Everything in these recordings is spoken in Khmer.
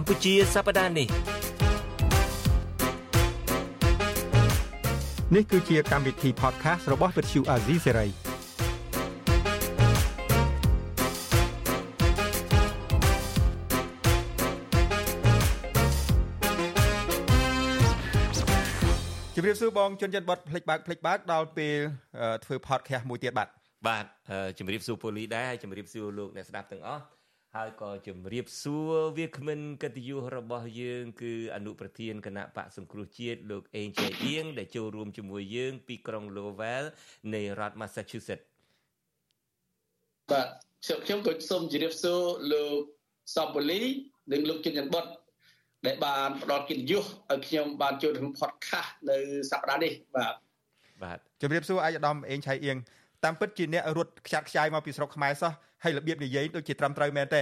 កម្ពុជាសប្តាហ៍នេះនេះគឺជាកម្មវិធី podcast របស់ Vuthu Azizi Serai ជម្រាបសួរបងជនចិត្តបត់ភ្លេចបើកភ្លេចបើកដល់ពេលធ្វើ podcast មួយទៀតបាទបាទជម្រាបសួរពូលីដែរហើយជម្រាបសួរលោកអ្នកស្ដាប់ទាំងអស់ ហើយក៏ជម្រាបសួរវាគ្មិនកិត្តិយសរបស់យើង គឺអនុប្រធានគណៈបកសង្គ្រោះជាតិលោកអេងចៃអៀងដែលចូលរួមជាមួយយើង ពីក្រុង Lowell នៃរដ្ឋ Massachusetts បាទខ្ញុំក៏សូមជម្រាបសួរលោកសំពូលីនិងលោកជិនច័ន្ទបុតដែលបានផ្ដល់កិត្តិយសឲ្យខ្ញុំបានចូលក្នុង podcast នៅសប្តាហ៍នេះបាទបាទជម្រាបសួរអាយដាមអេងឆៃអៀងតាមពិតជាអ្នករត់ខ្ចាត់ខ្ចាយមកពីស្រុកខ្មែរសោះ ហើយរបៀបនិយាយដូចជាត្រឹមត្រូវមែនទេ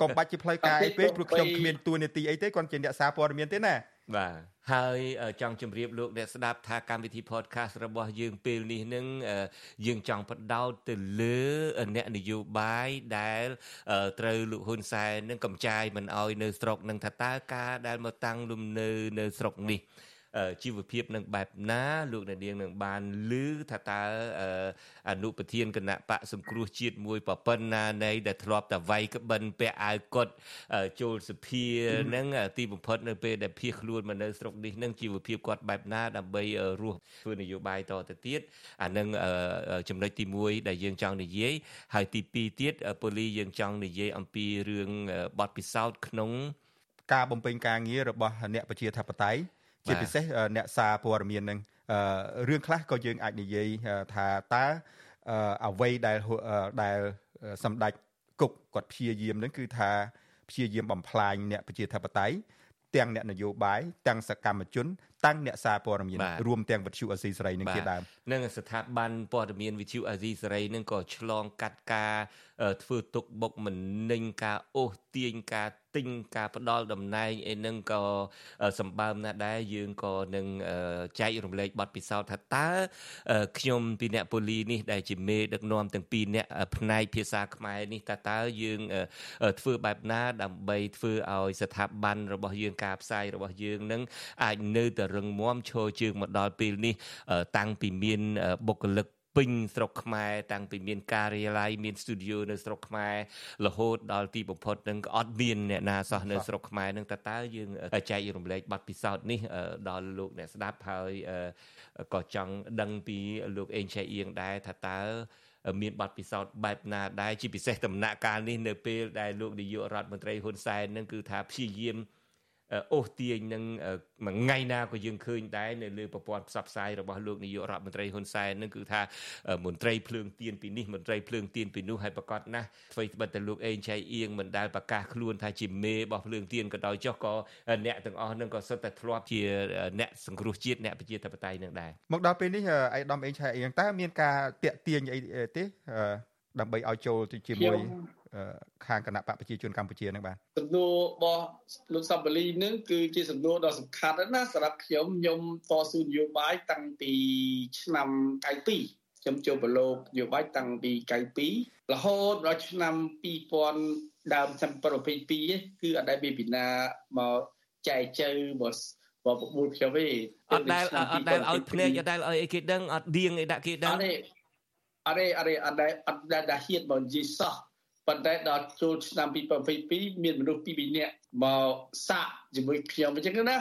កុំបាច់ជាផ្លូវការអីពេកព្រោះខ្ញុំគ្មានទួនាទីអីទេគាត់ជាអ្នកសារព័ត៌មានទេណាបាទហើយចង់ជម្រាបលោកអ្នកស្ដាប់ថាកម្មវិធី podcast របស់យើងពេលនេះនឹងយើងចង់បដោតទៅលើអ្នកនយោបាយដែលត្រូវលោកហ៊ុនសែននឹងកំចាយមិនអោយនៅស្រុកនឹងថាតើការដែលមកតាំងលំនៅនៅស្រុកនេះ ជីវភាពនឹងបែបណាលោកអ្នកនាងនឹងបានឮថាតើអនុប្រធានគណៈបកសង្គ្រោះជាតិមួយប្រពន្ធណានៃដែលធ្លាប់តែវាយក្បិនពាក់អាវកុដចូលសភានឹងទីបំផុតនៅពេលដែលភៀសខ្លួនមកនៅស្រុកនេះនឹងជីវភាពគាត់បែបណាដើម្បីរស់ធ្វើនយោបាយតទៅទៀតអានឹងចំណុចទី1ដែលយើងចង់និយាយហើយទី2ទៀតប៉ូលីយើងចង់និយាយអំពីរឿងបទពិសោធន៍ក្នុងការបំពេញការងាររបស់អ្នកប្រជាធិបតេយ្យ ជាពិសេសអ្នកសារព័ត៌មាននឹងរឿងខ្លះក៏យើងអាចនិយាយថាតើអ្វីដែលដែលសម្ដេចគុកគាត់ព្យាយាមនឹងគឺថាព្យាយាមបំផ្លាញអ្នកប្រជាធិបតេយ្យទាំងអ្នកនយោបាយទាំងសកម្មជនតាំងអ្នកសារព័ត៌មានរួមទាំងវិទ្យុអេស៊ីសេរីនឹងជាដើមនឹងស្ថាប័នព័ត៌មានវិទ្យុអេស៊ីសេរីនឹងក៏ឆ្លងកាត់ការធ្វើទុកបុកម្នេញការអូស ទាញការទិញការផ្ដាល់តំណែងអីហ្នឹងក៏សម្បើមណាស់ដែរយើងក៏នឹងចែករំលែកបទពិសោធន៍ថាតើខ្ញុំពីអ្នកប៉ូលីនេះដែលជាមេដឹកនាំទាំងពីរអ្នកផ្នែកភាសាខ្មែរនេះតើតើយើងធ្វើបែបណាដើម្បីធ្វើឲ្យស្ថាប័នរបស់យើងការផ្សាយរបស់យើងនឹងអាចនៅតែរឹងមាំឈរជើងមកដល់ពេលនេះតាំងពីមានបុគ្គលិក ពេញស្រុកខ្មែរតាំងពីមានការិយាល័យមានស្ទូឌីយោនៅស្រុកខ្មែររហូតដល់ទីបំផុតនឹងក៏អត់មានអ្នកណាសោះនៅស្រុកខ្មែរនឹងតើតើយើងចែករំលែកបទពិសោធន៍នេះដល់លោកអ្នកស្ដាប់ហើយក៏ចង់ដឹងពីលោកអេងឆៃអៀងដែរថាតើមានបទពិសោធន៍បែបណាដែរជាពិសេសដំណាក់កាលនេះនៅពេលដែលលោកនាយករដ្ឋមន្ត្រីហ៊ុនសែននឹងគឺថាព្យាយាម អូសទាញនឹងមួយថ្ងៃណាក៏យើងឃើញដែរនៅលើប្រព័ន្ធផ្សព្វផ្សាយរបស់លោកនាយករដ្ឋមន្ត្រីហ៊ុនសែននឹងគឺថាមន្ត្រីភ្លើងទៀនពីនេះមន្ត្រីភ្លើងទៀនពីនោះហើយប្រកាសណាស់អ្វីត្បិតតែលោកអេងឆៃអៀងមិនដែលប្រកាសខ្លួនថាជាមេរបស់ភ្លើងទៀនក៏ដោយចុះក៏អ្នកទាំងអស់នឹងក៏សុទ្ធតែធ្លាប់ជាអ្នកសង្គ្រោះជាតិអ្នកប្រជាធិបតេយ្យនឹងដែរមកដល់ពេលនេះអៃដាមអេងឆៃអៀងតើមានការតាក់ទាញអីទេដើម្បីឲ្យចូលទៅជាមួយ ខាងគណៈបកប្រជាជនកម្ពុជានឹងបាទសំណួររបស់លោកសំបាលីនឹងគឺជាសំណួរដ៏សំខាន់ណាសម្រាប់ខ្ញុំខ្ញុំតស៊ូនយោបាយតាំងពីឆ្នាំ92ខ្ញុំចូលប្រឡូកនយោបាយតាំងពី92រហូតដល់ឆ្នាំ2000ដើមឆ្នាំ2022គឺអត់ដែលមានពីណាមកចែកចៅមកបបួលខ្ញុំទេអត់ដែលអត់ដែលឲ្យភ្នែកអត់ដែលឲ្យអីគេដឹងអត់ដៀងអីដាក់គេដឹងអត់ទេអត់ទេអត់ទេអត់ដែលអត់ដែលហ៊ានមកនិយាយសោះ ប៉ុន្តែដល់ចូលឆ្នាំ2022មានមនុស្សពីរនាក់មកសាក់ជាមួយខ្ញុំអញ្ចឹងណា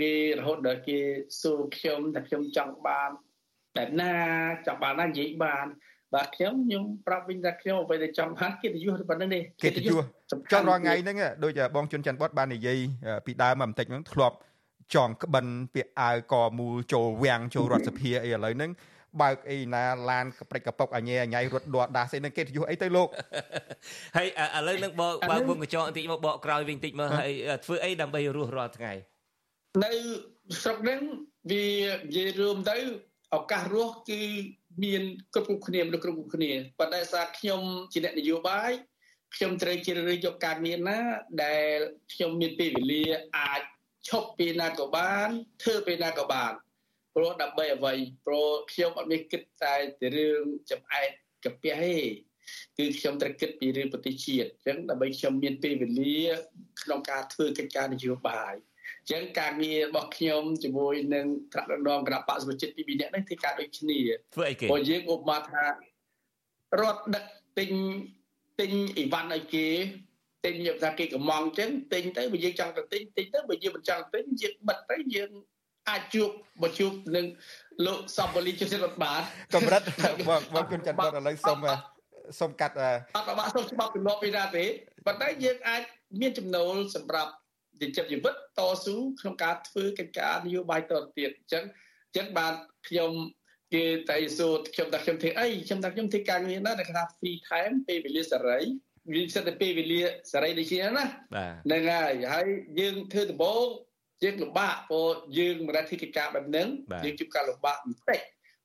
គេរហូតដល់គេសួរខ្ញុំថាខ្ញុំចង់បានបែបណាចង់បានណានិយាយបានបាទខ្ញុំខ្ញុំប្រាប់វិញថាខ្ញុំអ្វីដែលចង់បានកិត្តិយសប៉ុណ្្នឹងទេកិត្តិយសចង់រាល់ថ្ងៃហ្នឹងដូចបងជុនច័ន្ទបតបាននិយាយពីដើមមកបន្តិចហ្នឹងធ្លាប់ចងក្បិនពាក់អាវកមូលចូលវាំងចូលរដ្ឋសភាអីឥឡូវហ្នឹង បើកអីណាឡានកព្រិចកប៉ុកអញ៉ែអញ៉ៃរត់ដួដាស់អីនឹងគេយុះអីទៅលោកហើយឥឡូវនឹងបកបើកមុខកញ្ចក់បន្តិចមកបកក្រោយវិញបន្តិចមើលហើយធ្វើអីដើម្បីរស់រាល់ថ្ងៃនៅស្រុកហ្នឹងវានិយាយរួមទៅឱកាសរស់គឺមានគ្រប់គ្រប់គ្នាមនុស្សគ្រប់គ្រប់គ្នាប៉ុន្តែសារខ្ញុំជាអ្នកនយោបាយខ្ញុំត្រូវជ្រើសរើសយកការងារណា ដែលខ្ញុំមានពេលវេលាអាចឈប់ពេលណាក៏បានធ្វើពេលណាក៏បាន ព្រោះដើម្បីអ្វីព្រោះខ្ញុំអត់មានគិតតែរឿងចំអែតកាពះទេគឺខ្ញុំត្រូវគិតពីរឿងប្រទេសជាតិអញ្ចឹងដើម្បីខ្ញុំមានពេលវេលាក្នុងការធ្វើកិច្ចការនយោបាយអញ្ចឹងការងាររបស់ខ្ញុំជាមួយនឹងត្រាក់ដងគណៈបកសមាជិកពី2នាក់នេះធ្វើការដូចគ្នាធ្វើអីគេព្រោះយើងឧបមាថារត់ដឹកទិញទិញអីវ៉ាន់ឲ្យគេទិញយកថាគេកំងអញ្ចឹងទិញទៅបើយើងចង់ទៅទិញទិញទៅបើយើងមិនចង់ទិញយើងបិទទៅយើង អាចជួបបើជួបនឹងលោកសំបលីជិតរដ្ឋបាលកម្រិតបងបងគុណច័ន្ទរដ្ឋឥឡូវសុំសុំកាត់អត់បាក់សុំច្បាប់ទម្លាប់ពីណាទេប៉ុន្តែយើងអាចមានចំណូលសម្រាប់ចិញ្ចឹមជីវិតតស៊ូក្នុងការធ្វើកិច្ចការនយោបាយតទៅទៀតអញ្ចឹងអញ្ចឹងបានខ្ញុំគេតែសួរខ្ញុំថាខ្ញុំធ្វើអីខ្ញុំថាខ្ញុំធ្វើការងារណាដែលគេថា free time ពេលវេលាសេរីវាសិតតែពេលវេលាសេរីដូចជាណាហ្នឹងហើយហើយយើងធ្វើដំបូង យើងលំបាកព្រោះយើងមិនដែលធ្វើកិច្ចការបែបហ្នឹងយើងជួបការលំបាកបន្តិច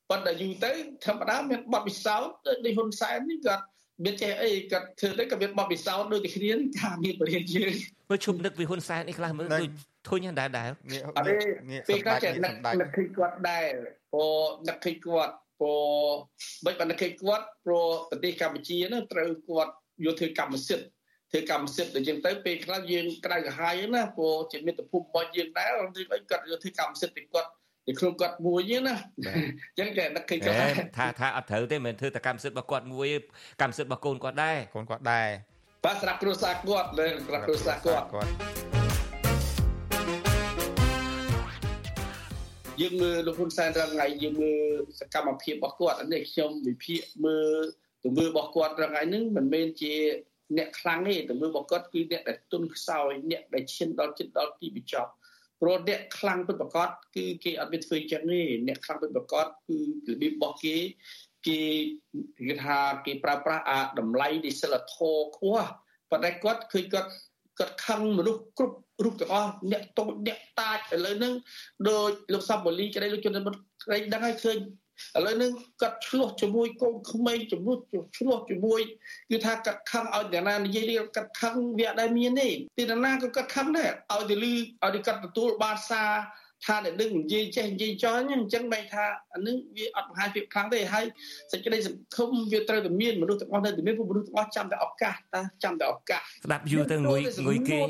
ប៉ុន្តែយូរទៅធម្មតាមានបទពិសោធន៍ដូចហ៊ុនសែននេះគាត់មានចេះអីគាត់ធ្វើទៅក៏មានបទពិសោធន៍ដូចតែគ្នាថាមានបរិយាយើងមើលឈប់នឹកពីហ៊ុនសែននេះខ្លះមើលដូចធុញដែរដែរអត់ទេពេលគាត់ចេះនឹកនឹកឃើញគាត់ដែរព្រោះនឹកឃើញគាត់ព្រោះបិទបណ្ឌិតឃើញគាត់ព្រោះប្រទេសកម្ពុជានោះត្រូវគាត់យកធ្វើកម្មសិទ្ធិ ធ្វើកម្មសិទ្ធិដូចចឹងទៅពេលខ្លះយើងក្រៅកាហាយណាព្រោះជាមិត្តភូមិរបស់យើងដែរឬអីគាត់យកធ្វើកម្មសិទ្ធិពីគាត់ពីខ្លួនគាត់មួយណាអញ្ចឹងគេនឹកឃើញគាត់ថាថាអត់ត្រូវទេមិនធ្វើតែកម្មសិទ្ធិរបស់គាត់មួយកម្មសិទ្ធិរបស់កូនគាត់ដែរកូនគាត់ដែរបាទស្រាប់គ្រួសារគាត់លើស្រាប់គ្រួសារគាត់យើងមើលលោកហ៊ុនសែនរងថ្ងៃយើងមើលសកម្មភាពរបស់គាត់នេះខ្ញុំវិភាគមើលទង្វើរបស់គាត់រងថ្ងៃនេះមិនមែនជា អ្នកខ្លាំងទេទង្វើរបស់គាត់គឺអ្នកដែលទុនខ្សោយអ្នកដែលឈានដល់ចិត្តដល់ទីបញ្ចប់ព្រោះអ្នកខ្លាំងពិតប្រាកដគឺគេអត់មានធ្វើចឹងទេអ្នកខ្លាំងពិតប្រាកដគឺរបៀបរបស់គេគេគេថាគេប្រើប្រាស់អាតម្លៃនៃសិលធម៌ខ្ពស់ប៉ុន្តែគាត់ឃើញគាត់គាត់ខឹងមនុស្សគ្រប់រូបទាំងអស់អ្នកតូចអ្នកតាចឥឡូវហ្នឹងដោយលោកសំបលីក្តីលោកជនមិនក្តីដឹងហើយឃើញ ឥឡូវនេះគាត់ឆ្លោះជាមួយកូនក្មេងជំនួសឆ្លោះជាមួយគឺថាគាត់ខឹងឲ្យអ្នកណានិយាយគាត់ខឹងវាអត់ដែលមានទេទីណាក៏គាត់ខឹងដែរឲ្យទៅលឺឲ្យគាត់ទទួលបានសារ ថាអ្នកនឹងនិយាយចេះនិយាយចោលអញ្ចឹងបែរថាអានឹងវាអត់បង្ហាញភាពខ្លាំងទេហើយសេចក្តីសង្ឃឹមវាត្រូវតែមានមនុស្សទាំងអស់នៅតែមានមនុស្សទាំងអស់ចាំតែឱកាសតាចាំតែឱកាសស្ដាប់យូរទៅងុយងុយគេង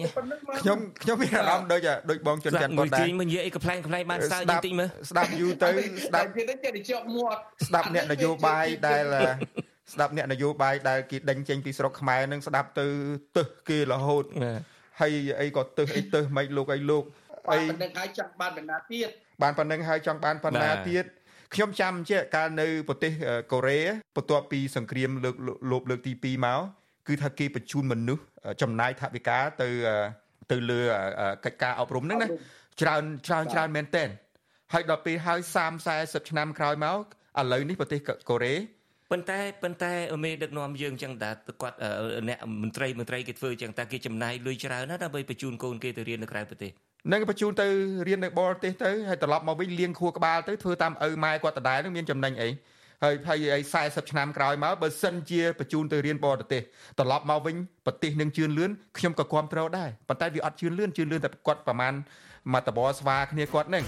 ខ្ញុំខ្ញុំមានអារម្មណ៍ដូចដូចបងជន់ច័ន្ទគាត់ដែរងុយគេងមកនិយាយអីកំ pl ែងកំ pl ែងបានសើយបន្តិចមើលស្ដាប់យូរទៅស្ដាប់ទៀតទៅជាប់មាត់ស្ដាប់អ្នកនយោបាយដែលស្ដាប់អ្នកនយោបាយដែលគេដេញចេញពីស្រុកខ្មែរនឹងស្ដាប់ទៅទឹះគេរហូតហើយអីក៏ទឹះអីទឹះមិនលោកអីលោក អីប៉ុណ្្នឹងហើយចង់បានបណ្ណាទៀតបានប៉ុណ្្នឹងហើយចង់បានបណ្ណាទៀតខ្ញុំចាំជាកាលនៅប្រទេសកូរ៉េបន្ទាប់ពីសង្គ្រាមលើកលោបលើកទី2មកគឺថាគេបញ្ជូនមនុស្សចំណាយថវិកាទៅទៅលើកិច្ចការអប់រំហ្នឹងណាច្រើនច្រើនច្រើនមែនទែនហើយដល់ពេលហើយ30 40ឆ្នាំក្រោយមកឥឡូវនេះប្រទេសកូរ៉េប៉ុន្តែប៉ុន្តែមេដឹកនាំយើងចឹងតាគាត់អ្នកមន្ត្រីមន្ត្រីគេធ្វើចឹងតាគេចំណាយលុយច្រើនណាស់ដើម្បីបញ្ជូនកូនគេទៅរៀននៅក្រៅប្រទេស នឹងបញ្ជូនទៅរៀននៅបរទេសទៅហើយត្រឡប់មកវិញលៀងខួរក្បាលទៅធ្វើតាមឪម៉ែគាត់ដដែលនឹងមានចំណេញអីហើយហើយ40ឆ្នាំក្រោយមកបើសិនជាបញ្ជូនទៅរៀនបរទេសត្រឡប់មកវិញប្រទេសនឹងជឿនលឿនខ្ញុំក៏គ្រប់គ្រងដែរប៉ុន្តែវាអត់ជឿនលឿនជឿនលឿនតែគាត់ប្រហែលមកតបស្វាគ្នាគាត់នឹង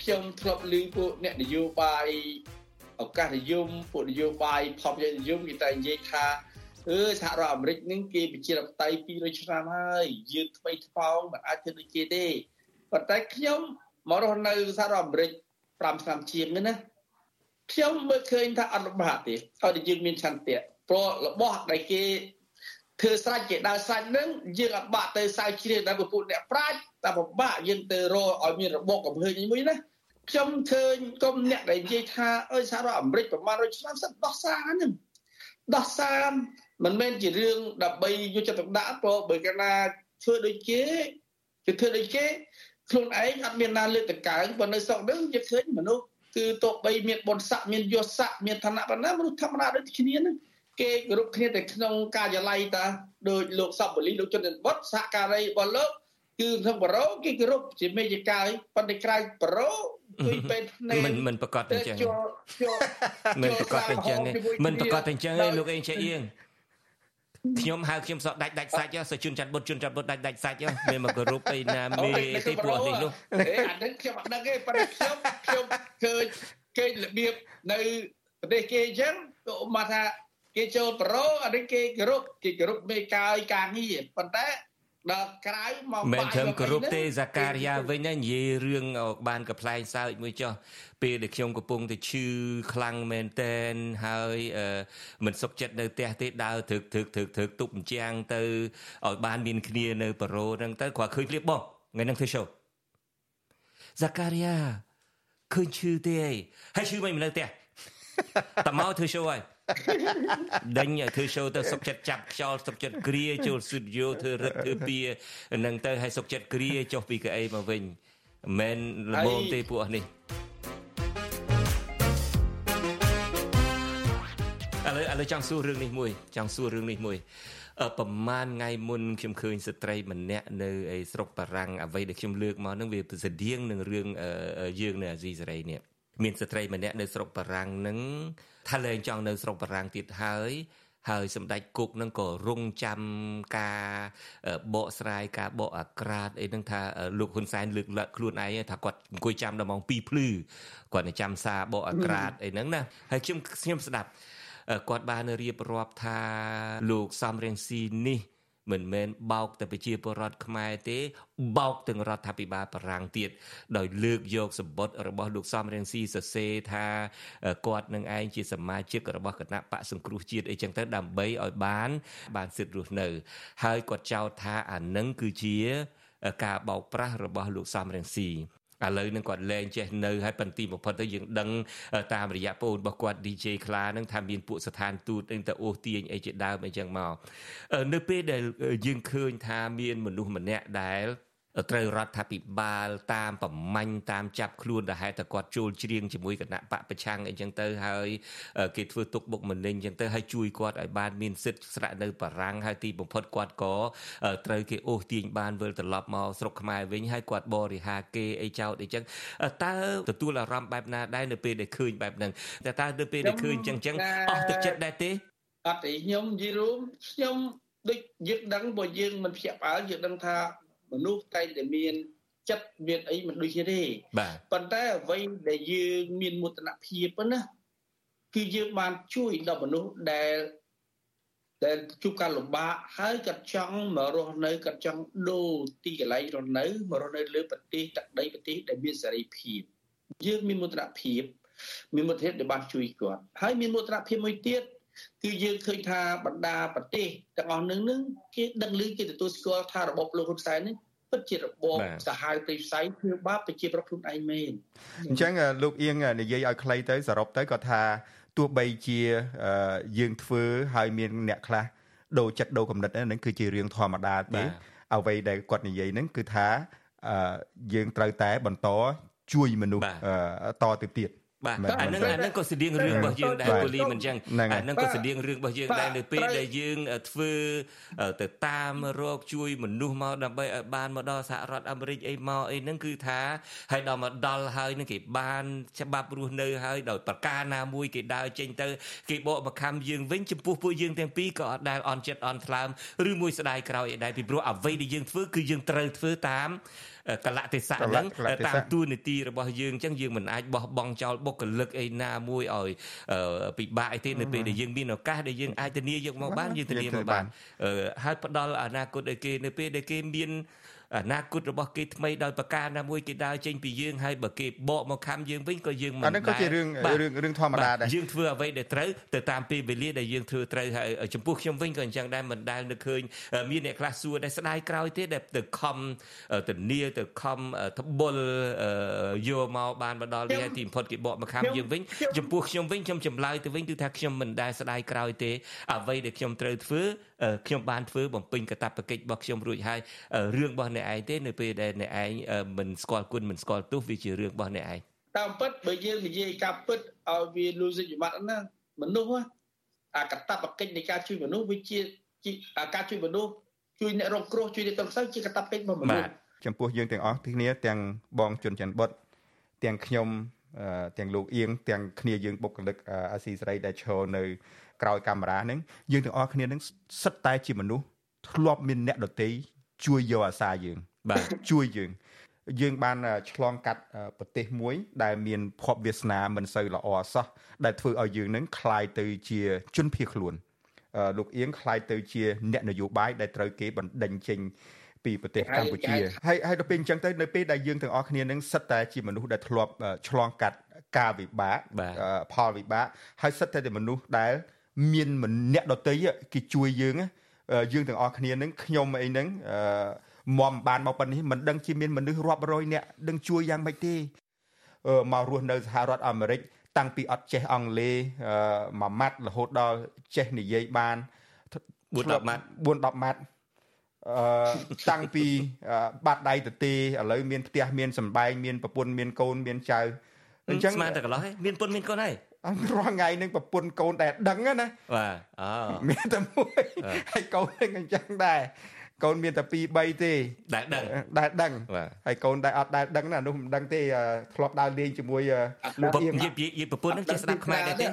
ខ្ញុំធ្លាប់ឮពួកអ្នកនយោបាយ ឱកាសនិយមពួកនយោបាយផប់និយមគេតែនិយាយថាអឺសហរដ្ឋអាមេរិកនឹងគេប្រជាធិបតេយ្យ200ឆ្នាំហើយយើងថ្មីថ្មោងមិនអាចធ្វើដូចគេទេប៉ុន្តែខ្ញុំមករស់នៅសហរដ្ឋអាមេរិក5ឆ្នាំជាងនេះណាខ្ញុំមើលឃើញថាអត់លំបាកទេឲ្យតែយើងមានឆន្ទៈព្រោះរបស់ដែលគេធ្វើស្រេចគេដើរស្រេចនឹងយើងអត់បាក់ទៅសើជ្រៀងដល់ពួកអ្នកប្រាជ្ញតែពិបាកយើងទៅរកឲ្យមានរបបកំហើញមួយណា ខ្ញុំឃើញគុំអ្នកដែលនិយាយថាអើសហរដ្ឋអាមេរិកប្រមាណ100ឆ្នាំសិនដោះសារហ្នឹងដោះសារមិនមែនជារឿងដើម្បីយកចិត្តទុកដាក់ព្រោះបើកាលណាធ្វើដូចគេគឺធ្វើដូចគេខ្លួនឯងអត់មានណាលើកតកើងប៉ុន្តែស្រុកហ្នឹងយើងឃើញមនុស្សគឺទោះបីមានបុណ្យស័ក្តិមានយសស័ក្តិមានឋានៈប៉ុណ្ណាមនុស្សធម្មតាដូចគ្នាហ្នឹងគេគោរពគ្នាតែក្នុងការិយាល័យតាដោយលោកសពបលីលោកជនបុត្រសហការីរបស់លោកគឺក្នុងបរោគេគោរពជាមេជាកាយប៉ុន្តែក្រៅបរោ គឺពេលភ្នែកមិនមិនប្រកាសតែអញ្ចឹងមិនប្រកាសតែអញ្ចឹងមិនប្រកាសតែអញ្ចឹងទេលោកអេងឆេអៀងខ្ញុំហៅខ្ញុំសក់ដាច់ដាច់សាច់សជនច័ន្ទបុតជនច័ន្ទបុតដាច់ដាច់សាច់មានមកគោរពអីណាមេទីពួកនេះនោះអាហ្នឹងខ្ញុំអត់ដឹងទេប៉ុន្តែខ្ញុំខ្ញុំឃើញគេរបៀបនៅប្រទេសគេអញ្ចឹងក៏មកថាគេចូលប្រូអានេះគេគោរពគេគោរពមេកាយការងារប៉ុន្តែ ដល់ក្រៅមកមិនធំគ្រប់ទេសាការីយ៉ាវិញណានិយាយរឿងបានកំ pl ែងសើចមួយចុះពេលដែលខ្ញុំកំពុងតែឈឺខ្លាំងមែនតែនហើយមិនសុខចិត្តនៅផ្ទះទេដើរធឹកធឹកធឹកធឹកទប់អញ្ចាំងទៅឲ្យបានមានគ្នានៅប្រូហ្នឹងទៅគាត់ឃើញភ្លាបបងថ្ងៃហ្នឹងធ្វើ show សាការីយ៉ាឃើញឈឺទេហើយឈឺមិននៅផ្ទះតមកធ្វើ show ហើយ ដេញធ្វើ show ទៅសុកចិត្តចាប់ខ្យល់សុកចិត្តគ្រាចូល studio ធ្វើរឹតធ្វើពីនឹងទៅឲ្យសុកចិត្តគ្រាចុះពីកៅអីមកវិញមិនល្មមទេពួកនេះឥឡូវឥឡូវចង់សួររឿងនេះមួយចង់សួររឿងនេះមួយប្រហែលថ្ងៃមុនខ្ញុំឃើញស្ត្រីម្នាក់នៅឯស្រុកបារាំងអ្វីដែលខ្ញុំលើកមកហ្នឹងវាស្តៀងនឹងរឿងយើងនៅអាស៊ីសេរីនេះ មានស្ត្រីម្នាក់នៅស្រុកបារាំងនឹងថាលែងចង់នៅស្រុកបារាំងទៀតហើយហើយសម្ដេចគុកនឹងក៏រងចាំការបកស្រាយការបកអាក្រាតអីហ្នឹងថាលោកហ៊ុនសែនលើកឡើងខ្លួនឯងថាគាត់អង្គុយចាំដល់ម៉ោង2ភ្លឺគាត់នឹងចាំសារបកអាក្រាតអីហ្នឹងណាហើយខ្ញុំខ្ញុំស្ដាប់គាត់បានរៀបរាប់ថាលោកសំរៀងស៊ីនេះ មិនមែនបោកតែប្រជាពលរដ្ឋខ្មែរទេបោកទាំងរដ្ឋាភិបាលបារាំងទៀតដោយលើកយកសម្បត្តិរបស់លោកសំរៀងស៊ីសរសេរថាគាត់នឹងឯងជាសមាជិករបស់គណៈបកសង្គ្រោះជាតិអីចឹងទៅដើម្បីឲ្យបាន បានសិទ្ធិរស់នៅ ហើយគាត់ចោទថាអានឹងគឺជា ការបោកប្រាស់របស់លោកសំរៀងស៊ី ឥឡូវនឹងគាត់លែងចេះនៅហើយបន្ទីបំផុតទៅយើងដឹងតាមរយៈប្អូនរបស់គាត់ DJ ខ្លានឹងថាមានពួកស្ថានទូតនឹងទៅអូសទាញអីជាដើមអីចឹងមកនៅពេលដែលយើងឃើញថាមានមនុស្សម្នាក់ដែល ត្រូវរដ្ឋាភិបាលតាមប្រមាញ់តាមចាប់ខ្លួនដែលហេតុតែគាត់ចូលជ្រៀងជាមួយគណៈបកប្រឆាំងអីចឹងទៅហើយគេធ្វើទុកបុកម្នេញចឹងទៅហើយជួយគាត់ឲ្យបានមានសិទ្ធិស្រាក់នៅបារាំងហើយទីបំផុតគាត់ក៏ត្រូវគេអូសទាញបានវិលត្រឡប់មកស្រុកខ្មែរវិញហើយគាត់បរិហាគេអីចោតអីចឹងតើទទួលអារម្មណ៍បែបណាដែរនៅពេលដែលឃើញបែបហ្នឹងតែតើនៅពេលដែលឃើញចឹងចឹងអស់ទឹកចិត្តដែរទេអត់ទេខ្ញុំនិយាយរួមខ្ញុំដូចយើងដឹងបើយើងមិនភ្ញាក់ផ្អើលយើងដឹងថា មនុស្សតែងតែមានចិត្តមានអីមិនដូចគ្នាទេបាទប៉ុន្តែអ្វីដែលយើងមានមោទនភាពណាគឺយើងបានជួយដល់មនុស្សដែលដែលជួបការលំបាកហើយគាត់ចង់មករស់នៅគាត់ចង់ដូរទីកន្លែងរស់នៅមករស់នៅលើប្រទេសទឹកដីប្រទេសដែលមានសេរីភាពយើងមានមោទនភាពមានមោទនភាពដែលបានជួយគាត់ហើយមានមោទនភាពមួយទៀត គឺយើងឃើញថាបណ្ដាប្រទេសទាំងអស់នឹងនឹងគេដឹងឮគេទទួលស្គាល់ថារបបលោកហ៊ុនសែននេះពិតជារបបសាហាវព្រៃផ្សៃធ្វើបាបប្រជាប្រដ្ឋខ្លួនឯងមែនអញ្ចឹងលោកអៀងនិយាយឲ្យខ្លីទៅសរុបទៅគាត់ថាទោះបីជាយើងធ្វើហើយមានអ្នកខ្លះដូរចិត្តដូរគំនិតហ្នឹងគឺជារឿងធម្មតាទេអ្វីដែលគាត់និយាយហ្នឹងគឺថាយើងត្រូវតែបន្តជួយមនុស្សតទៅទៀត បាទអានឹងអានឹងក៏ស្តៀងរឿងរបស់យើងដែរពូលីមិនចឹងអានឹងក៏ស្តៀងរឿងរបស់យើងដែរនៅពេលដែលយើងធ្វើទៅតាមរកជួយមនុស្សមកដើម្បីឲ្យបានមកដល់សហរដ្ឋអាមេរិកអីមកអីហ្នឹងគឺថាហើយដល់មកដល់ហើយនឹងគេបានច្បាប់រស់នៅហើយដោយប្រការណាមួយគេដើរចេញទៅគេបកបខំយើងវិញចំពោះពួកយើងទាំងពីរក៏អត់ដែលអន់ចិត្តអន់ថ្លើមឬមួយស្ដាយក្រោយអីដែរពីព្រោះអ្វីដែលយើងធ្វើគឺយើងត្រូវធ្វើតាម កលៈទេសៈហ្នឹងតាមទូនីតិរបស់យើងអញ្ចឹងយើងមិនអាចបោះបង់ចោលបុគ្គលិកអីណាមួយឲ្យពិបាកអីទេនៅពេលដែលយើងមានឱកាសដែលយើងអាចធានាយកមកបានយើងធានាមកបានហើយផ្ដល់អនាគតឲ្យគេនៅពេលដែលគេមាន អនាគតរបស់គេថ្មីដោយប្រការណាមួយគេដើរចេញពីយើងហើយបើគេបកមកខំយើងវិញក៏យើងមិនដែរអានេះក៏ជារឿងរឿងរឿងធម្មតាដែរយើងធ្វើអ្វីដែលត្រូវទៅតាមពេលវេលាដែលយើងធ្វើត្រូវហើយចំពោះខ្ញុំវិញក៏អញ្ចឹងដែរមិនដែលនឹកឃើញមានអ្នកខ្លះសួរដែរស្ដាយក្រោយទេដែលទៅខំទៅនីទៅខំត្បុលយកមកបានមកដល់នេះហើយទីបំផុតគេបកមកខំយើងវិញចំពោះខ្ញុំវិញខ្ញុំចម្លើយទៅវិញគឺថាខ្ញុំមិនដែលស្ដាយក្រោយទេអ្វីដែលខ្ញុំត្រូវធ្វើខ្ញុំបានធ្វើបំពេញកាតព្វកិច្ចរបស់ខ្ញុំរួចហើយរឿងរបស់អ្នកឯងទេនៅពេលដែលអ្នកឯងមិនស្គាល់គុណមិនស្គាល់ទោសវាជារឿងរបស់អ្នកឯងតាមពិតបើយើងនិយាយការពិតឲ្យវាលុយសិទ្ធិបត្តិណាមនុស្សអាកតបកិច្ចនៃការជួយមនុស្សវាជាការជួយមនុស្សជួយអ្នករងគ្រោះជួយអ្នកកំសៅជាកតបកិច្ចរបស់មនុស្សចំពោះយើងទាំងអស់ទីគ្នាទាំងបងជុនច័ន្ទបុតទាំងខ្ញុំទាំងលោកអៀងទាំងគ្នាយើងបុគ្គលិកអាស៊ីសេរីដែលឈរនៅក្រោយកាមេរ៉ាហ្នឹងយើងទាំងអស់គ្នាហ្នឹងសិតតែជាមនុស្សធ្លាប់មានអ្នកដតី ជួយយកអាសាយើងបាទជួយយើងយើងបានឆ្លងកាត់ប្រទេសមួយ ដែលមានភ័ព្វវាសនាមិនសូវល្អសោះដែលធ្វើឲ្យយើងនឹងคลายទៅជាជនភៀសខ្លួនលោកអៀងคลายទៅជាអ្នកនយោបាយដែលត្រូវគេបណ្ដេញចេញពីប្រទេសកម្ពុជាហើយហើយដល់ពេលអញ្ចឹងទៅនៅពេលដែលយើងទាំងអស់គ្នានឹងសិតតែជាមនុស្សដែលធ្លាប់ឆ្លងកាត់ការវិបាកផលវិបាកហើយសិតតែជាមនុស្សដែលមានម្នាក់ដតីគេជួយយើង យើងទាំងអស់គ្នានឹងខ្ញុំអីហ្នឹងមមបានមកប៉ុណ្នេះមិនដឹងជាមានមនុស្សរាប់រយនាក់ដឹងជួយយ៉ាងម៉េចទេមករស់នៅសហរដ្ឋអាមេរិកតាំងពីអត់ចេះអង់គ្លេសមួយម៉ាត់រហូតដល់ចេះនិយាយបាន4 10ម៉ាត់4 10ម៉ាត់អឺតាំងពីបាត់ដៃទៅទេឥឡូវមានផ្ទះមានសំបែងមានប្រពន្ធមានកូនមានចៅអញ្ចឹងស្មានតែកន្លោះមានពុនមានកូនហើយ រាល់ថ្ងៃនឹងប្រពន្ធកូនតែដឹងណាបាទអូមានតែមួយហើយកូននឹងអញ្ចឹងដែរកូនមានតែ2 3ទេដែលដឹងដែលដឹងហើយកូនដែលអត់ដែលដឹងណានោះមិនដឹងទេធ្លាប់ដើរលេងជាមួយលោកអៀងយីយីប្រពន្ធនឹងចេះស្ដាប់ខ្មែរដែរទេ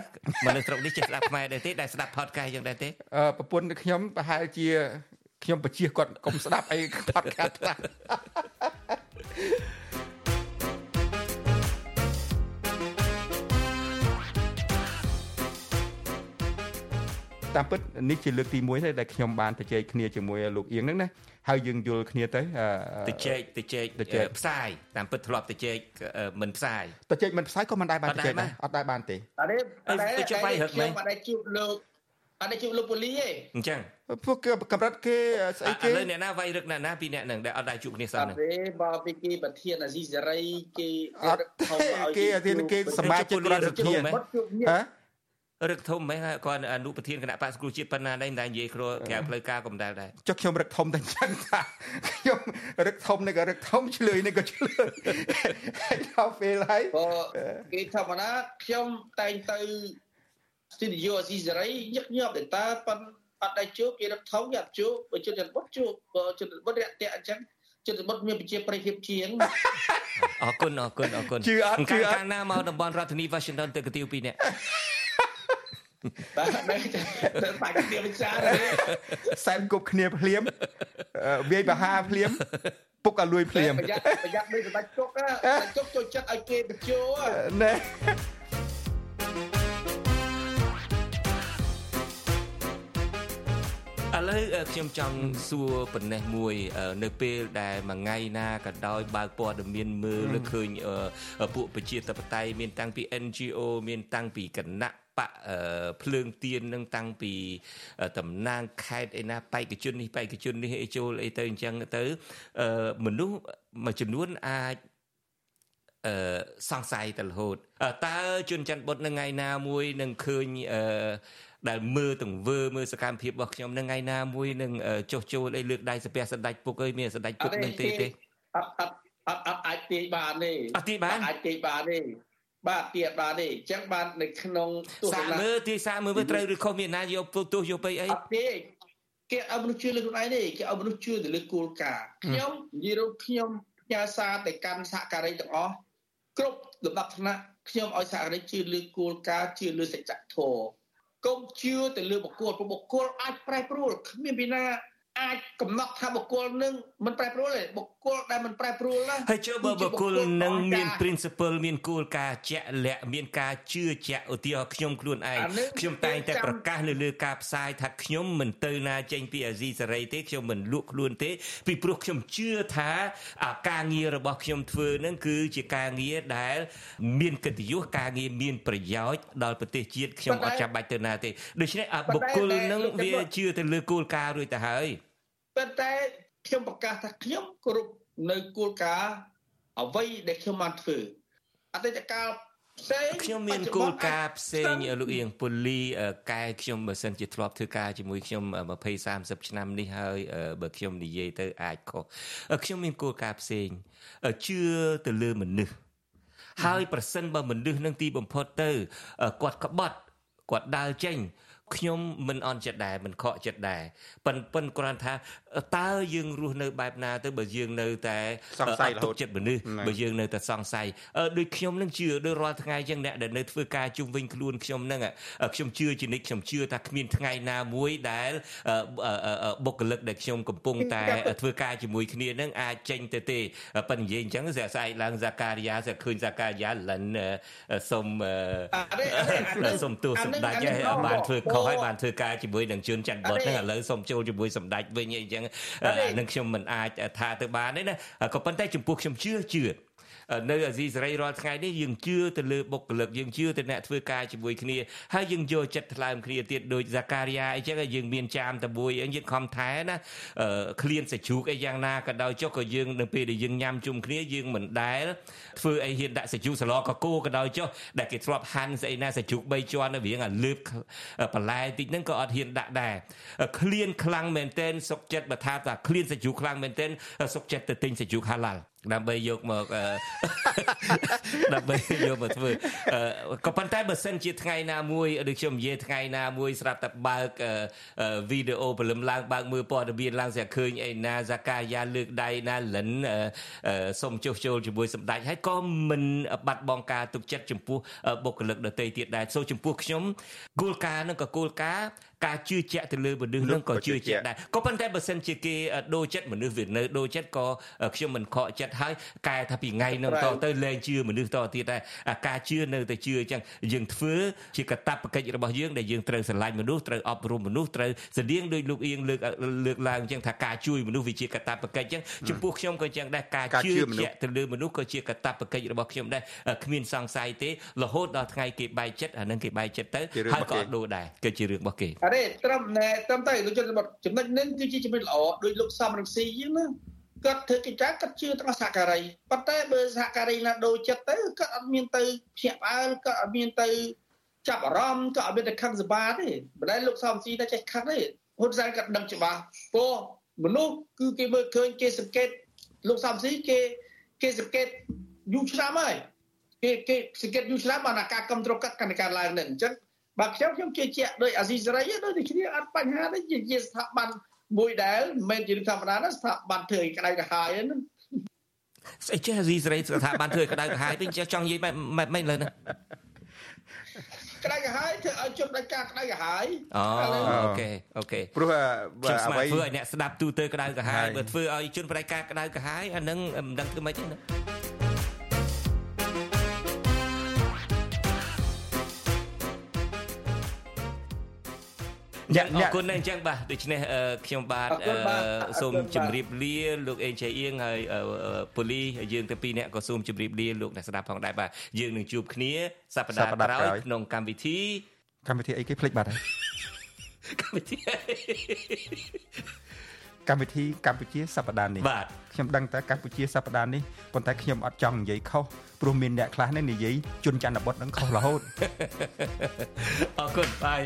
មនុស្សស្រុកនេះចេះស្ដាប់ខ្មែរដែរទេដែលស្ដាប់ podcast យ៉ាងដែរទេអឺប្រពន្ធខ្ញុំប្រហែលជាខ្ញុំបជាគាត់កុំស្ដាប់អី podcast ខ្លះ តាមពិតនេះជាលើកទី1ទេដែលខ្ញុំបានទៅជែកគ្នាជាមួយលោកអៀងហ្នឹងណាហើយយើងយល់គ្នាទៅទៅជែកទៅជែកផ្សាយតាមពិតធ្លាប់ទៅជែកមិនផ្សាយទៅជែកមិនផ្សាយក៏មិនដែរបានទៅជែកដែរអត់ដែរបានទេអត់ទេអត់ដែរជួយវាយរឹកមែនអត់ដែរជួបលោកអត់ដែរជួបលោកពូលីទេអញ្ចឹងពួកគេកម្រិតគេស្អីគេឥឡូវអ្នកណាវាយរឹកអ្នកណាពីអ្នកហ្នឹងដែលអត់ដែរជួបគ្នាសិនហ្នឹងអត់ទេបើពីគេប្រធានអាស៊ីសេរីគេអត់គេគេសមាជិករដ្ឋសភាហ៎ រឹកធំមិនហើយគាត់អនុប្រធានគណៈបក្សគ្រូជាតិប៉ុណ្ណាដែរតែនិយាយគ្រួក្រៅផ្លូវការកំដៅដែរចុះខ្ញុំរឹកធំតែចឹងថាខ្ញុំរឹកធំនេះក៏រឹកធំឆ្លើយនេះក៏ឆ្លើយហើយដល់ពេលហើយគេធម្មតាខ្ញុំតែងទៅស្ទីឌីយោអស៊ីសេរីញឹកញាប់តែតើប៉ុនអត់ដែរជួបគេរឹកធំយ៉ាប់ជួបបើជនបុតជួបបើជនបុតរាក់តាក់អញ្ចឹងជនបុតមានប្រជាប្រិយភាពជាងអរគុណអរគុណអរគុណជឿអត់ជឿកាលណាមកតំបន់រដ្ឋធានី Washington ទៅកាទៀវពីរនាក់ បាទតែបាច់គ្នាវិចារសែនគប់គ្នាភ្លាមវាយបហាភ្លាមពុកឲ្យលួយភ្លាមប្រយ័ត្នប្រយ័ត្នមិនសម្បាច់ជុកណាជុកចូលចិត្តឲ្យគេបញ្ជោណែ ឥឡូវខ្ញុំចង់សួរប៉ុណ្ណេះមួយ នៅពេលដែលមួយថ្ងៃណាក៏ដោយបើកព័ត៌មានមើលឃើញពួកប្រជាធិបតេយ្យមានតាំងពី NGO មានតាំងពីគណៈបកភ្លើងទៀននឹងតាំងពីតំណាងខេត្តឯណាបេក្ខជននេះបេក្ខជននេះអីចូលអីទៅអញ្ចឹងទៅមនុស្សមួយចំនួនអាច អឺសង្ស័យទៅរហូតតើជនច័ន្ទបុតនៅថ្ងៃណាមួយនឹងឃើញអឺដែលមើលទង្វើមើលសកម្មភាពរបស់ខ្ញុំនៅថ្ងៃណាមួយនឹងចុះចូលអីលើកដៃសាពះសម្ដេចពុកអើយមានសម្ដេចពុកនឹងទេទេអត់អត់អត់អត់អាចទាយបានទេអត់ទាយបានអាចទាយបានទេបាទទៀតបាទទេអញ្ចឹងបាននៅក្នុងទស្សនៈសាមើលទីសាមើលមើលត្រូវឬខុសមានណាយកទោសយកទៅអីអត់ទេគេឲ្យមនុស្សជឿលើខ្លួនឯងទេគេឲ្យមនុស្សជឿទៅលើគោលការណ៍ខ្ញុំនិយាយរួមខ្ញុំផ្ញើសារទៅកាន់សហការីទាំងអស់ គ្រប់លំដាប់ឋានៈខ្ញុំឲ្យសហការីជឿលើគោលការណ៍ជឿលើសច្ចធម៌កុំជឿទៅលើបុគ្គលព្រោះបុគ្គលអាចប្រែប្រួលគ្មានពីណាអាចកំណត់ថាបុគ្គលនឹងមិនប្រែប្រួលទេបុគ្គលដែលមិនប្រែប្រួលណាហើយជឿបើបុគ្គលនឹងមាន principle មានគោលការណ៍ជាក់លាក់មានការជឿជាក់ឧទាហរណ៍ខ្ញុំខ្លួនឯងខ្ញុំតែងតែប្រកាសនៅលើការផ្សាយថាខ្ញុំមិនទៅណាចេញពីអាស៊ីសេរីទេខ្ញុំមិនលក់ខ្លួនទេ ពីព្រោះខ្ញុំជឿថាការងាររបស់ខ្ញុំធ្វើនឹងគឺជាការងារដែល មានកិត្តិយសការងារមានប្រយោជន៍ដល់ប្រទេសជាតិខ្ញុំអត់ចាំបាច់ទៅណាទេដូច្នេះបុគ្គលនឹងវាជឿទៅលើគោលការណ៍រួចទៅហើយប៉ុន្តែ ខ្ញុំប្រកាសថាខ្ញុំគ្រប់នៅគោលការណ៍អ្វីដែលខ្ញុំបានធ្វើអតីតកាលផ្សេងខ្ញុំមានគោលការណ៍ផ្សេងលោកអៀងពូលីកែខ្ញុំបើសិនជាធ្លាប់ធ្វើការជាមួយខ្ញុំ20 30ឆ្នាំនេះហើយបើខ្ញុំនិយាយទៅអាចខុសខ្ញុំមានគោលការណ៍ផ្សេងជឿទៅលើមនុស្សហើយប្រសិនបើមនុស្សនឹងទីបំផុតទៅគាត់ក្បត់គាត់ដើរចេញ ខ្ញុំមិនអន់ចិត្តដែរមិនខកចិត្តដែរប៉ិនប៉ិនគ្រាន់ថាតើយើងរស់នៅបែបណាទៅបើយើងនៅតែសង្ស័យរហូតចិត្តមនុស្សបើយើងនៅតែសង្ស័យដូចខ្ញុំនឹងជឿដូចរាល់ថ្ងៃចឹងអ្នកដែលនៅធ្វើការជុំវិញខ្លួនខ្ញុំនឹងខ្ញុំជឿជានិច្ចខ្ញុំជឿថាគ្មានថ្ងៃណាមួយដែលបុគ្គលិកដែលខ្ញុំកំពុងតែធ្វើការជាមួយគ្នានឹងអាចចេញទៅទេប៉ិននិយាយអញ្ចឹងស្អាស្អែកឡើងសាការីយ៉ាស្អាឃើញសាការីយ៉ាលិនសុំសុំទោសសម្ដេចបានធ្វើខុសហើយបានធ្វើការជាមួយនឹងជឿនច័ន្ទបុតហ្នឹងឥឡូវសុំចូលជាមួយសម្ដេចវិញអីចឹងនឹងខ្ញុំមិនអាចថាទៅបានទេណាក៏ប៉ុន្តែចំពោះខ្ញុំជឿជឿ នៅអាស៊ីសេរីរាល់ថ្ងៃនេះយើងជឿទៅលើបុគ្គលិកយើងជឿទៅអ្នកធ្វើការជាមួយគ្នាហើយយើងយកចិត្តថ្លើមគ្នាទៀតដូចសាការីយ៉ាអីចឹងយើងមានចាមតមួយអីយើងខំថែណាក្លៀនសាជូកអីយ៉ាងណាក៏ដោយចុះក៏យើងនៅពេលដែលយើងញ៉ាំជុំគ្នាយើងមិនដែលធ្វើអីហ៊ានដាក់សាជូកសឡកកគោក៏ដោយចុះដែលគេធ្លាប់ហាន់ស្អីណាសាជូក3ជាន់នៅរៀងអាលើបបន្លែតិចហ្នឹងក៏អត់ហ៊ានដាក់ដែរក្លៀនខ្លាំងមែនទែនសុកចិត្តបើថាថាក្លៀនសាជូកខ្លាំងមែនទែនសុកចិត្តទៅទិញសាជូកហាឡាល់ ដើម្បីយកមកដើម្បីយកមកធ្វើក៏ប៉ុន្តែបើសិនជាថ្ងៃណាមួយដូចខ្ញុំនិយាយថ្ងៃណាមួយស្រាប់តែបើកវីដេអូព្រលឹមឡើងបើកមើលព័ត៌មានឡើងស្រាប់ឃើញអីណាសាកាយ៉ាលើកដៃណាលិនសុំចុះចូលជាមួយសម្ដេចហើយក៏មិនបាត់បង់ការទុកចិត្តចំពោះបុគ្គលិកដទៃទៀតដែរសូចំពោះខ្ញុំគោលការណ៍នឹងក៏គោលការណ៍ការជឿជាក់ទៅលើមនុស្សនឹងក៏ជឿជាក់ដែរក៏ប៉ុន្តែបើសិនជាគេដូរចិត្តមនុស្សវានៅដូរចិត្តក៏ខ្ញុំមិនខកចិត្តហើយកែថាពីថ្ងៃនោះតទៅលែងជឿមនុស្សតទៀតដែរការជឿនៅតែជឿអញ្ចឹងយើងធ្វើជាកតបកិច្ចរបស់យើងដែលយើងត្រូវស្រឡាញ់មនុស្សត្រូវអប់រំមនុស្សត្រូវស្តៀងដោយលោកអៀងលើកលើកឡើងអញ្ចឹងថាការជួយមនុស្សវាជាកតបកិច្ចអញ្ចឹងចំពោះខ្ញុំក៏អញ្ចឹងដែរការជឿជាក់ទៅលើមនុស្សក៏ជាកតបកិច្ចរបស់ខ្ញុំដែរគ្មានសង្ស័យទេរហូតដល់ថ្ងៃគេបែកចិត្តអានឹងគេបែកចិត្តទៅហើយក៏អត់ដូរដែរគឺជារឿងរបស់គេអរេត្រឹមណែត្រឹមតែលោកជនចំណុចនេះគឺជាចំណុចល្អដោយលោកសំរងស៊ីយើងណាគាត់ធ្វើកិច្ចការគាត់ជឿទាំងសហការីប៉ុន្តែបើសហការីណាដូរចិត្តទៅគាត់អត់មានទៅភ្ញាក់ផ្អើលគាត់អត់មានទៅចាប់អារម្មណ៍គាត់អត់មានទៅខឹងសម្បាទេមិនដែលលោកសំស៊ីតែចេះខឹងទេហ៊ុនសែនគាត់ដឹងច្បាស់ព្រោះមនុស្សគឺគេមើលឃើញគេសង្កេតលោកសំស៊ីគេគេសង្កេតយូរឆ្នាំហើយគេគេសង្កេតយូរឆ្នាំបានការគ្រប់គ្រងកាត់កាន់ការឡើងនេះអញ្ចឹង បាទខ្ញុំខ្ញុំជឿជាក់ដោយអាស៊ីសេរីដោយតែគ្នាអត់បញ្ហាទេជាស្ថាប័នមួយដែលមិនមែនជាធម្មតាណាស្ថាប័នធ្វើឲ្យក្តៅក្រហាយហ្នឹងស្អីចេះអាស៊ីសេរីស្ថាប័នធ្វើឲ្យក្តៅក្រហាយវិញចេះចង់និយាយមិនមិនលើហ្នឹងក្តៅក្រហាយធ្វើឲ្យជប់ដល់ការក្តៅក្រហាយអូអូខេអូខេព្រោះអ្វីធ្វើឲ្យអ្នកស្ដាប់ទូទៅក្តៅក្រហាយបើធ្វើឲ្យជនប្រតិការក្តៅក្រហាយអានឹងមិនដឹងធ្វើម៉េចទេណា អរគុណណាស់អញ្ចឹងបាទដូច្នេះខ្ញុំបាទសូមជម្រាបលាលោកអេជេអៀងហើយពូលីយើងទាំងពីរនាក់ក៏សូមជម្រាបលាលោកអ្នកស្ដាប់ផងដែរបាទយើងនឹងជួបគ្នាសប្តាហ៍ក្រោយក្នុងកម្មវិធីកម្មវិធីអីគេភ្លេចបាត់ហើយកម្មវិធីកម្មវិធីកម្ពុជាសប្តាហ៍នេះបាទខ្ញុំដឹងតែកម្ពុជាសប្តាហ៍នេះប៉ុន្តែខ្ញុំអត់ចង់និយាយខុសព្រោះមានអ្នកខ្លះនេះនិយាយជន់ច័ន្ទបុតនឹងខុសរហូតអរគុណបាយ